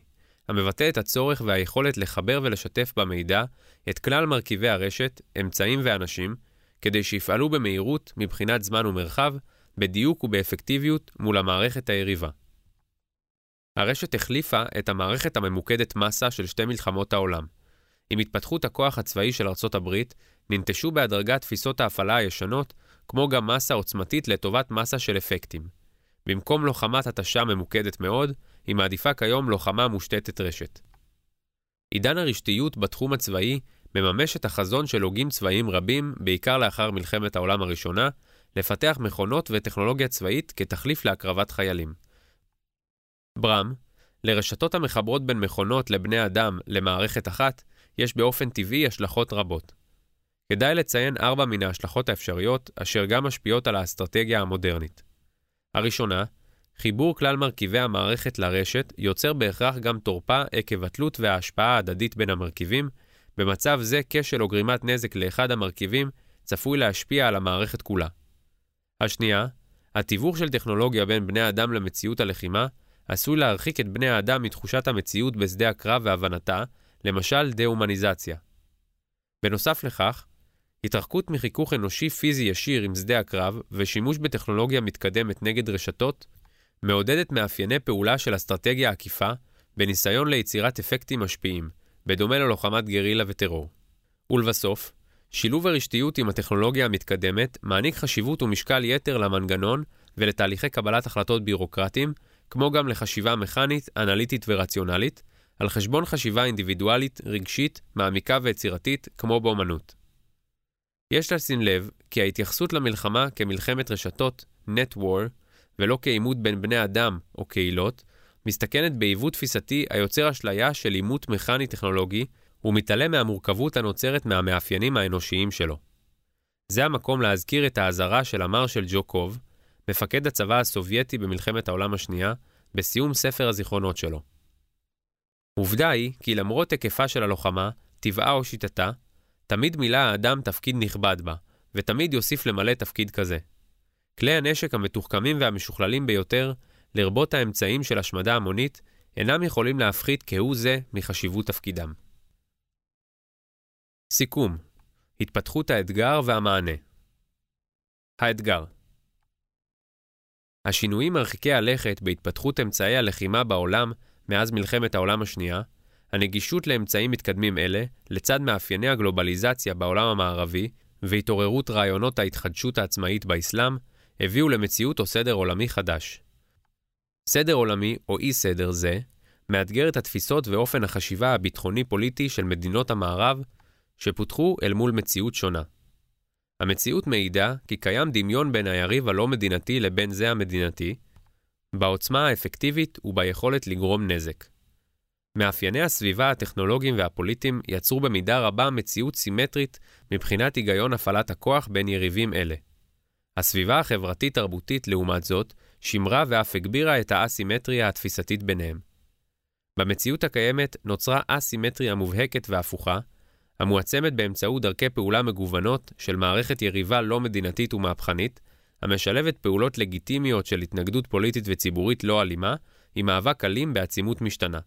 המבטא את הצורך והיכולת לחבר ולשתף במידע את כלל מרכיבי הרשת, אמצעים ואנשים, כדי שיפעלו במהירות מבחינת זמן ומרחב, בדיוק ובאפקטיביות מול המערכת היריבה. הרשת החליפה את המערכת הממוקדת מסה של שתי מלחמות העולם. עם התפתחות הכוח הצבאי של ארצות הברית, ננטשו בהדרגה תפיסות ההפעלה הישנות, כמו גם מסה עוצמתית לטובת מסה של אפקטים. במקום לוחמת התשה ממוקדת מאוד, היא מעדיפה כיום לוחמה מושתתת רשת. עידן הרשתיות בתחום הצבאי מממש את החזון של הוגים צבאיים רבים, בעיקר לאחר מלחמת העולם הראשונה, לפתח מכונות וטכנולוגיה צבאית כתחליף להקרבת חיילים. ברם, לרשתות המחברות בין מכונות לבני אדם למערכת אחת, יש באופן טבעי השלכות רבות. כדאי לציין ארבע מן ההשלכות האפשריות, אשר גם משפיעות על האסטרטגיה המודרנית. הראשונה, חיבור כלל מרכיבי המערכת לרשת יוצר בהכרח גם תורפה עקב התלות וההשפעה ההדדית בין המרכיבים, במצב זה כשל או גרימת נזק לאחד המרכיבים צפוי להשפיע על המערכת כולה. השנייה, התיווך של טכנולוגיה בין בני אדם למציאות הלחימה עשוי להרחיק את בני האדם מתחושת המציאות בשדה הקרב והבנתה, למשל דה-הומניזציה. בנוסף לכך, התרחקות מחיכוך אנושי פיזי ישיר עם שדה הקרב ושימוש בטכנולוגיה מתקדמת נגד רשתות מעודדת מאפייני פעולה של אסטרטגיה עקיפה בניסיון ליצירת אפקטים משפיעים, בדומה ללוחמת גרילה וטרור. ולבסוף, שילוב הרשתיות עם הטכנולוגיה המתקדמת מעניק חשיבות ומשקל יתר למנגנון ולתהליכי קבלת החלטות בירוקרטיים, כמו גם לחשיבה מכנית, אנליטית ורציונלית, על חשבון חשיבה אינדיבידואלית, רגשית, מעמיקה ויצירתית, כמו באמנות. יש לשים לב כי ההתייחסות למלחמה כמלחמת רשתות, net war, ולא כעימות בין בני אדם או קהילות, מסתכנת בעיוות תפיסתי היוצר אשליה של עימות מכני-טכנולוגי, ומתעלם מהמורכבות הנוצרת מהמאפיינים האנושיים שלו. זה המקום להזכיר את האזהרה של המרשל ג'וקוב, מפקד הצבא הסובייטי במלחמת העולם השנייה, בסיום ספר הזיכרונות שלו. עובדה היא כי למרות היקפה של הלוחמה, טבעה או שיטתה, תמיד מילא האדם תפקיד נכבד בה, ותמיד יוסיף למלא תפקיד כזה. כלי הנשק המתוחכמים והמשוכללים ביותר, לרבות האמצעים של השמדה המונית, אינם יכולים להפחית כהוא זה מחשיבות תפקידם. סיכום התפתחות האתגר והמענה האתגר השינויים מרחיקי הלכת בהתפתחות אמצעי הלחימה בעולם מאז מלחמת העולם השנייה, הנגישות לאמצעים מתקדמים אלה, לצד מאפייני הגלובליזציה בעולם המערבי והתעוררות רעיונות ההתחדשות העצמאית באסלאם, הביאו למציאות או סדר עולמי חדש. סדר עולמי או אי סדר זה, מאתגר את התפיסות ואופן החשיבה הביטחוני-פוליטי של מדינות המערב, שפותחו אל מול מציאות שונה. המציאות מעידה כי קיים דמיון בין היריב הלא מדינתי לבין זה המדינתי, בעוצמה האפקטיבית וביכולת לגרום נזק. מאפייני הסביבה הטכנולוגיים והפוליטיים יצרו במידה רבה מציאות סימטרית מבחינת היגיון הפעלת הכוח בין יריבים אלה. הסביבה החברתית-תרבותית, לעומת זאת, שימרה ואף הגבירה את האסימטריה התפיסתית ביניהם. במציאות הקיימת נוצרה אסימטריה מובהקת והפוכה, המועצמת באמצעות דרכי פעולה מגוונות של מערכת יריבה לא מדינתית ומהפכנית, המשלבת פעולות לגיטימיות של התנגדות פוליטית וציבורית לא אלימה, עם מאבק אלים בעצימות משתנה.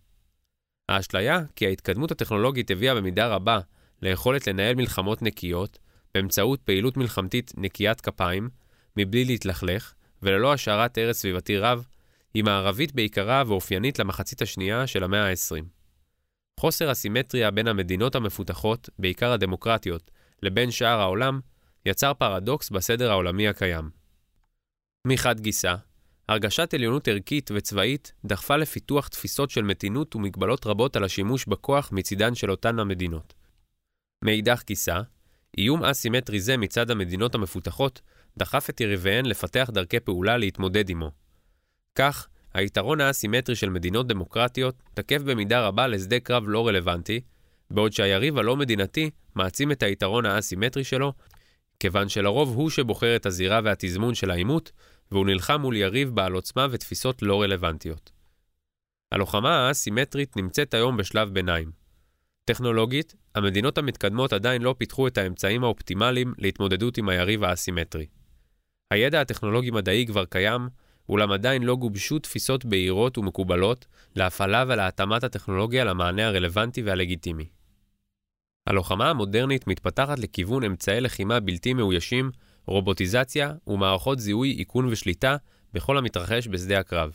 האשליה כי ההתקדמות הטכנולוגית הביאה במידה רבה ליכולת לנהל מלחמות נקיות, באמצעות פעילות מלחמתית נקיית כפיים, מבלי להתלכלך, וללא השארת ערש סביבתי רב, היא מערבית בעיקרה ואופיינית למחצית השנייה של המאה ה-20. חוסר הסימטריה בין המדינות המפותחות, בעיקר הדמוקרטיות, לבין שאר העולם, יצר פרדוקס בסדר העולמי הקיים. מחד גיסא, הרגשת עליונות ערכית וצבאית דחפה לפיתוח תפיסות של מתינות ומגבלות רבות על השימוש בכוח מצידן של אותן המדינות. מאידך גיסא, איום אסימטרי זה מצד המדינות המפותחות דחף את יריביהן לפתח דרכי פעולה להתמודד עמו. כך, היתרון האסימטרי של מדינות דמוקרטיות תקף במידה רבה לשדה קרב לא רלוונטי, בעוד שהיריב הלא מדינתי מעצים את היתרון האסימטרי שלו, כיוון שלרוב הוא שבוחר את הזירה והתזמון של העימות, והוא נלחם מול יריב בעל עוצמה ותפיסות לא רלוונטיות. הלוחמה האסימטרית נמצאת היום בשלב ביניים. טכנולוגית, המדינות המתקדמות עדיין לא פיתחו את האמצעים האופטימליים להתמודדות עם היריב האסימטרי. הידע הטכנולוגי-מדעי כבר קיים, אולם עדיין לא גובשו תפיסות בהירות ומקובלות להפעלה ולהתאמת הטכנולוגיה למענה הרלוונטי והלגיטימי. הלוחמה המודרנית מתפתחת לכיוון אמצעי לחימה בלתי מאוישים, רובוטיזציה ומערכות זיהוי, איכון ושליטה בכל המתרחש בשדה הקרב.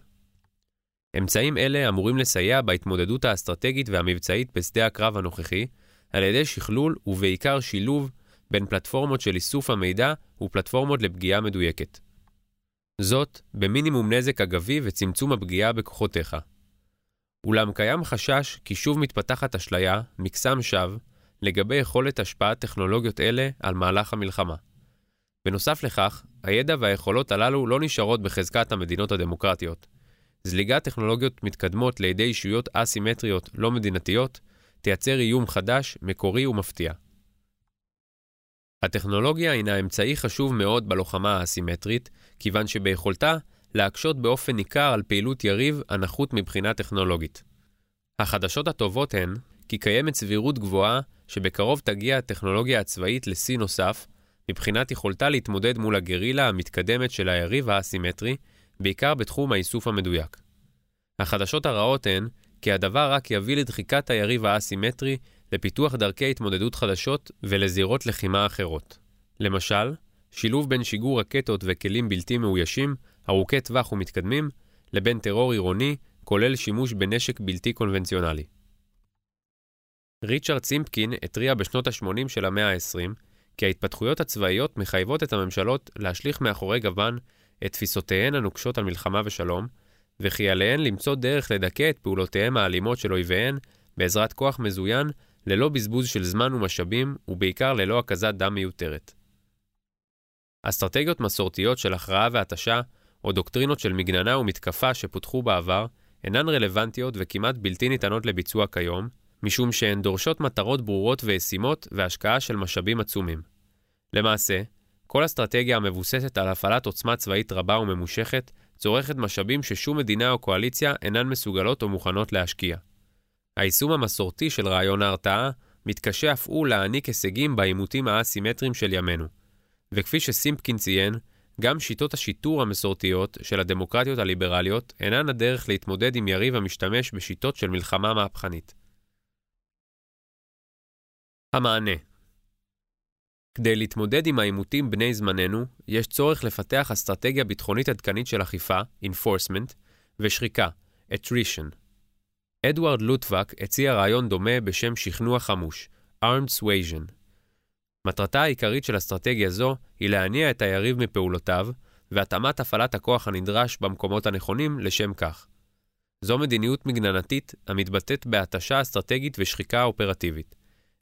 אמצעים אלה אמורים לסייע בהתמודדות האסטרטגית והמבצעית בשדה הקרב הנוכחי, על ידי שכלול ובעיקר שילוב בין פלטפורמות של איסוף המידע ופלטפורמות לפגיעה מדויקת. זאת, במינימום נזק אגבי וצמצום הפגיעה בכוחותיך. אולם קיים חשש כי שוב מתפתחת אשליה, מקסם שווא, לגבי יכולת השפעת טכנולוגיות אלה על מהלך המלחמה. בנוסף לכך, הידע והיכולות הללו לא נשארות בחזקת המדינות הדמוקרטיות. זליגת טכנולוגיות מתקדמות לידי אישויות אסימטריות לא מדינתיות תייצר איום חדש, מקורי ומפתיע. הטכנולוגיה הינה אמצעי חשוב מאוד בלוחמה האסימטרית, כיוון שביכולתה להקשות באופן ניכר על פעילות יריב הנחות מבחינה טכנולוגית. החדשות הטובות הן כי קיימת סבירות גבוהה שבקרוב תגיע הטכנולוגיה הצבאית לשיא נוסף, מבחינת יכולתה להתמודד מול הגרילה המתקדמת של היריב האסימטרי, בעיקר בתחום האיסוף המדויק. החדשות הרעות הן כי הדבר רק יביא לדחיקת היריב האסימטרי לפיתוח דרכי התמודדות חדשות ולזירות לחימה אחרות. למשל, שילוב בין שיגור רקטות וכלים בלתי מאוישים, ארוכי טווח ומתקדמים, לבין טרור עירוני, כולל שימוש בנשק בלתי קונבנציונלי. ריצ'רד סימפקין התריע בשנות ה-80 של המאה ה-20 כי ההתפתחויות הצבאיות מחייבות את הממשלות להשליך מאחורי גוון את תפיסותיהן הנוקשות על מלחמה ושלום, וכי עליהן למצוא דרך לדכא את פעולותיהם האלימות של אויביהן בעזרת כוח מזוין, ללא בזבוז של זמן ומשאבים, ובעיקר ללא הקזת דם מיותרת. אסטרטגיות מסורתיות של הכרעה והתשה, או דוקטרינות של מגננה ומתקפה שפותחו בעבר, אינן רלוונטיות וכמעט בלתי ניתנות לביצוע כיום, משום שהן דורשות מטרות ברורות וישימות והשקעה של משאבים עצומים. למעשה, כל אסטרטגיה המבוססת על הפעלת עוצמה צבאית רבה וממושכת, צורכת משאבים ששום מדינה או קואליציה אינן מסוגלות או מוכנות להשקיע. היישום המסורתי של רעיון ההרתעה מתקשה אף הוא להעניק הישגים בעימותים האסימטריים של ימינו. וכפי שסימפקין ציין, גם שיטות השיטור המסורתיות של הדמוקרטיות הליברליות אינן הדרך להתמודד עם יריב המשתמש בשיטות של מלחמה מהפכנית. המענה כדי להתמודד עם העימותים בני זמננו, יש צורך לפתח אסטרטגיה ביטחונית עדכנית של אכיפה, enforcement, ושריקה, attrition. אדוארד לוטבק הציע רעיון דומה בשם שכנוע חמוש, armed suasion. מטרתה העיקרית של אסטרטגיה זו היא להניע את היריב מפעולותיו, והתאמת הפעלת הכוח הנדרש במקומות הנכונים לשם כך. זו מדיניות מגננתית המתבטאת בהתשה אסטרטגית ושחיקה אופרטיבית.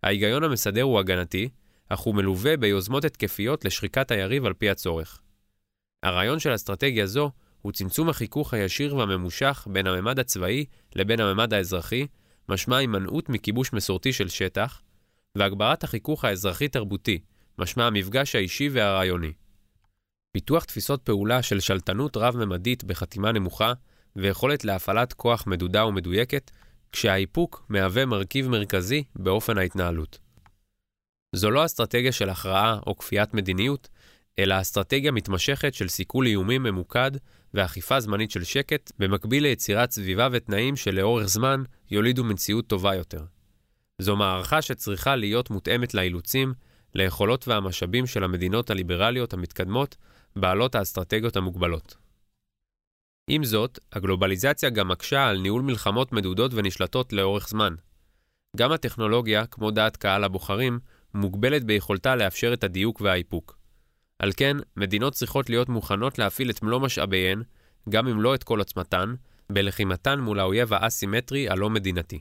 ההיגיון המסדר הוא הגנתי, אך הוא מלווה ביוזמות התקפיות לשחיקת היריב על פי הצורך. הרעיון של אסטרטגיה זו הוא צמצום החיכוך הישיר והממושך בין הממד הצבאי לבין הממד האזרחי, משמע הימנעות מכיבוש מסורתי של שטח, והגברת החיכוך האזרחי-תרבותי, משמע המפגש האישי והרעיוני. פיתוח תפיסות פעולה של שלטנות רב-ממדית בחתימה נמוכה ויכולת להפעלת כוח מדודה ומדויקת, כשהאיפוק מהווה מרכיב מרכזי באופן ההתנהלות. זו לא אסטרטגיה של הכרעה או כפיית מדיניות, אלא אסטרטגיה מתמשכת של סיכול איומים ממוקד ואכיפה זמנית של שקט, במקביל ליצירת סביבה ותנאים שלאורך זמן יולידו מציאות טובה יותר. זו מערכה שצריכה להיות מותאמת לאילוצים, ליכולות והמשאבים של המדינות הליברליות המתקדמות, בעלות האסטרטגיות המוגבלות. עם זאת, הגלובליזציה גם מקשה על ניהול מלחמות מדודות ונשלטות לאורך זמן. גם הטכנולוגיה, כמו דעת קהל הבוחרים, מוגבלת ביכולתה לאפשר את הדיוק והאיפוק. על כן, מדינות צריכות להיות מוכנות להפעיל את מלוא משאביהן, גם אם לא את כל עוצמתן, בלחימתן מול האויב האסימטרי הלא מדינתי.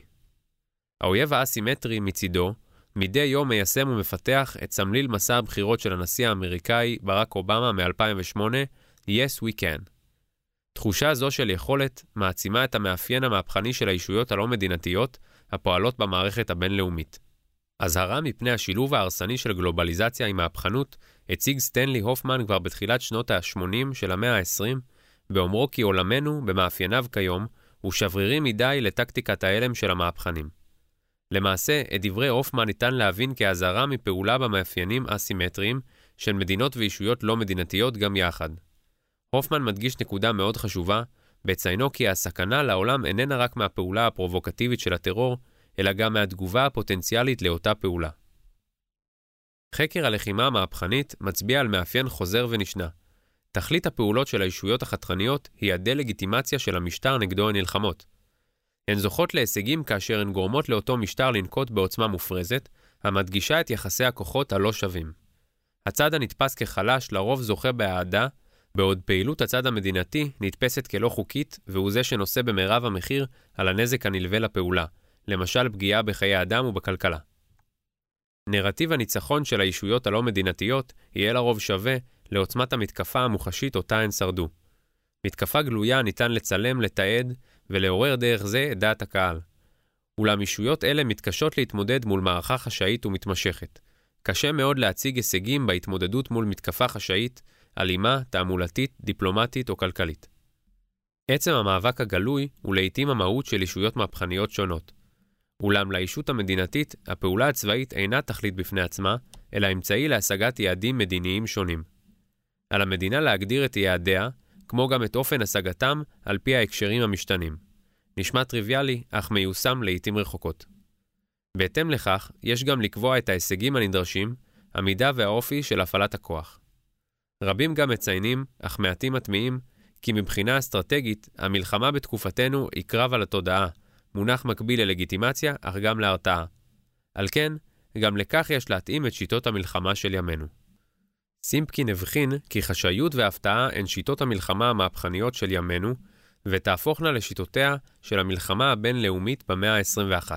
האויב האסימטרי, מצידו, מדי יום מיישם ומפתח את סמליל מסע הבחירות של הנשיא האמריקאי ברק אובמה מ-2008, Yes We Can. תחושה זו של יכולת מעצימה את המאפיין המהפכני של הישויות הלא מדינתיות הפועלות במערכת הבינלאומית. אזהרה מפני השילוב ההרסני של גלובליזציה עם מהפכנות הציג סטנלי הופמן כבר בתחילת שנות ה-80 של המאה ה-20, באומרו כי עולמנו, במאפייניו כיום, הוא שברירי מדי לטקטיקת ההלם של המהפכנים. למעשה, את דברי הופמן ניתן להבין כאזהרה מפעולה במאפיינים אסימטריים של מדינות וישויות לא מדינתיות גם יחד. הופמן מדגיש נקודה מאוד חשובה, בציינו כי הסכנה לעולם איננה רק מהפעולה הפרובוקטיבית של הטרור, אלא גם מהתגובה הפוטנציאלית לאותה פעולה. חקר הלחימה המהפכנית מצביע על מאפיין חוזר ונשנה. תכלית הפעולות של הישויות החתרניות היא הדה-לגיטימציה של המשטר נגדו הן נלחמות. הן זוכות להישגים כאשר הן גורמות לאותו משטר לנקוט בעוצמה מופרזת, המדגישה את יחסי הכוחות הלא שווים. הצד הנתפס כחלש לרוב זוכה באהדה, בעוד פעילות הצד המדינתי נתפסת כלא חוקית, והוא זה שנושא במרב המחיר על הנזק הנלווה לפעולה, למשל פגיעה בחיי אדם ובכלכלה. נרטיב הניצחון של הישויות הלא מדינתיות יהיה לרוב שווה לעוצמת המתקפה המוחשית אותה הן שרדו. מתקפה גלויה ניתן לצלם, לתעד ולעורר דרך זה את דעת הקהל. אולם ישויות אלה מתקשות להתמודד מול מערכה חשאית ומתמשכת. קשה מאוד להציג הישגים בהתמודדות מול מתקפה חשאית, אלימה, תעמולתית, דיפלומטית או כלכלית. עצם המאבק הגלוי הוא לעיתים המהות של ישויות מהפכניות שונות. אולם לישות המדינתית, הפעולה הצבאית אינה תכלית בפני עצמה, אלא אמצעי להשגת יעדים מדיניים שונים. על המדינה להגדיר את יעדיה, כמו גם את אופן השגתם, על פי ההקשרים המשתנים. נשמע טריוויאלי, אך מיושם לעיתים רחוקות. בהתאם לכך, יש גם לקבוע את ההישגים הנדרשים, המידה והאופי של הפעלת הכוח. רבים גם מציינים, אך מעטים מטמיעים, כי מבחינה אסטרטגית, המלחמה בתקופתנו היא קרב על התודעה, מונח מקביל ללגיטימציה, אך גם להרתעה. על כן, גם לכך יש להתאים את שיטות המלחמה של ימינו. סימפקין הבחין כי חשאיות והפתעה הן שיטות המלחמה המהפכניות של ימינו, ותהפוכנה לשיטותיה של המלחמה הבינלאומית במאה ה-21.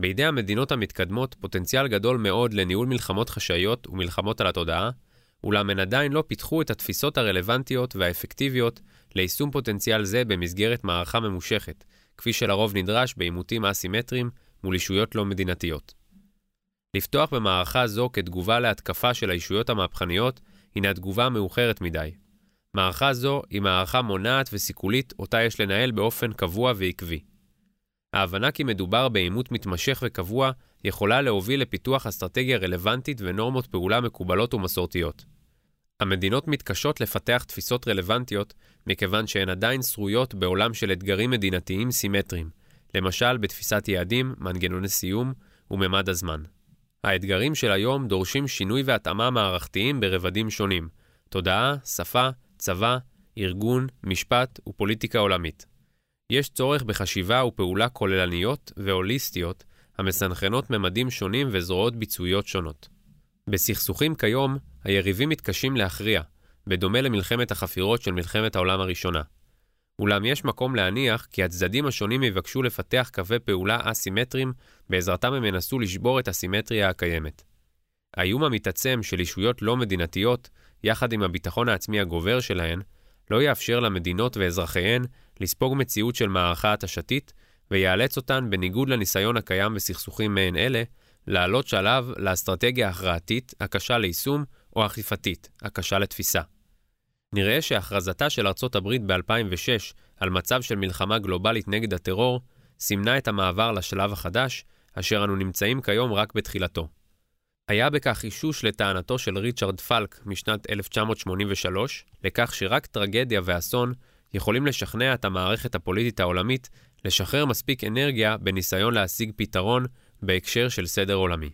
בידי המדינות המתקדמות פוטנציאל גדול מאוד לניהול מלחמות חשאיות ומלחמות על התודעה, אולם הן עדיין לא פיתחו את התפיסות הרלוונטיות והאפקטיביות ליישום פוטנציאל זה במסגרת מערכה ממושכת, כפי שלרוב נדרש בעימותים אסימטריים מול ישויות לא מדינתיות. לפתוח במערכה זו כתגובה להתקפה של הישויות המהפכניות הינה תגובה מאוחרת מדי. מערכה זו היא מערכה מונעת וסיכולית אותה יש לנהל באופן קבוע ועקבי. ההבנה כי מדובר בעימות מתמשך וקבוע יכולה להוביל לפיתוח אסטרטגיה רלוונטית ונורמות פעולה מקובלות ומסורתיות. המדינות מתקשות לפתח תפיסות רלוונטיות מכיוון שהן עדיין שרויות בעולם של אתגרים מדינתיים סימטריים, למשל בתפיסת יעדים, מנגנוני סיום וממד הזמן. האתגרים של היום דורשים שינוי והתאמה מערכתיים ברבדים שונים תודעה, שפה, צבא, ארגון, משפט ופוליטיקה עולמית. יש צורך בחשיבה ופעולה כוללניות והוליסטיות המסנכרנות ממדים שונים וזרועות ביצועיות שונות. בסכסוכים כיום, היריבים מתקשים להכריע, בדומה למלחמת החפירות של מלחמת העולם הראשונה. אולם יש מקום להניח כי הצדדים השונים יבקשו לפתח קווי פעולה אסימטריים, בעזרתם הם ינסו לשבור את הסימטריה הקיימת. האיום המתעצם של ישויות לא מדינתיות, יחד עם הביטחון העצמי הגובר שלהן, לא יאפשר למדינות ואזרחיהן לספוג מציאות של מערכה התשתית, ויאלץ אותן, בניגוד לניסיון הקיים בסכסוכים מעין אלה, לעלות שלב לאסטרטגיה הכרעתית, הקשה ליישום, או אכיפתית, הקשה לתפיסה. נראה שהכרזתה של ארצות הברית ב-2006 על מצב של מלחמה גלובלית נגד הטרור, סימנה את המעבר לשלב החדש, אשר אנו נמצאים כיום רק בתחילתו. היה בכך אישוש לטענתו של ריצ'רד פלק משנת 1983, לכך שרק טרגדיה ואסון יכולים לשכנע את המערכת הפוליטית העולמית לשחרר מספיק אנרגיה בניסיון להשיג פתרון בהקשר של סדר עולמי.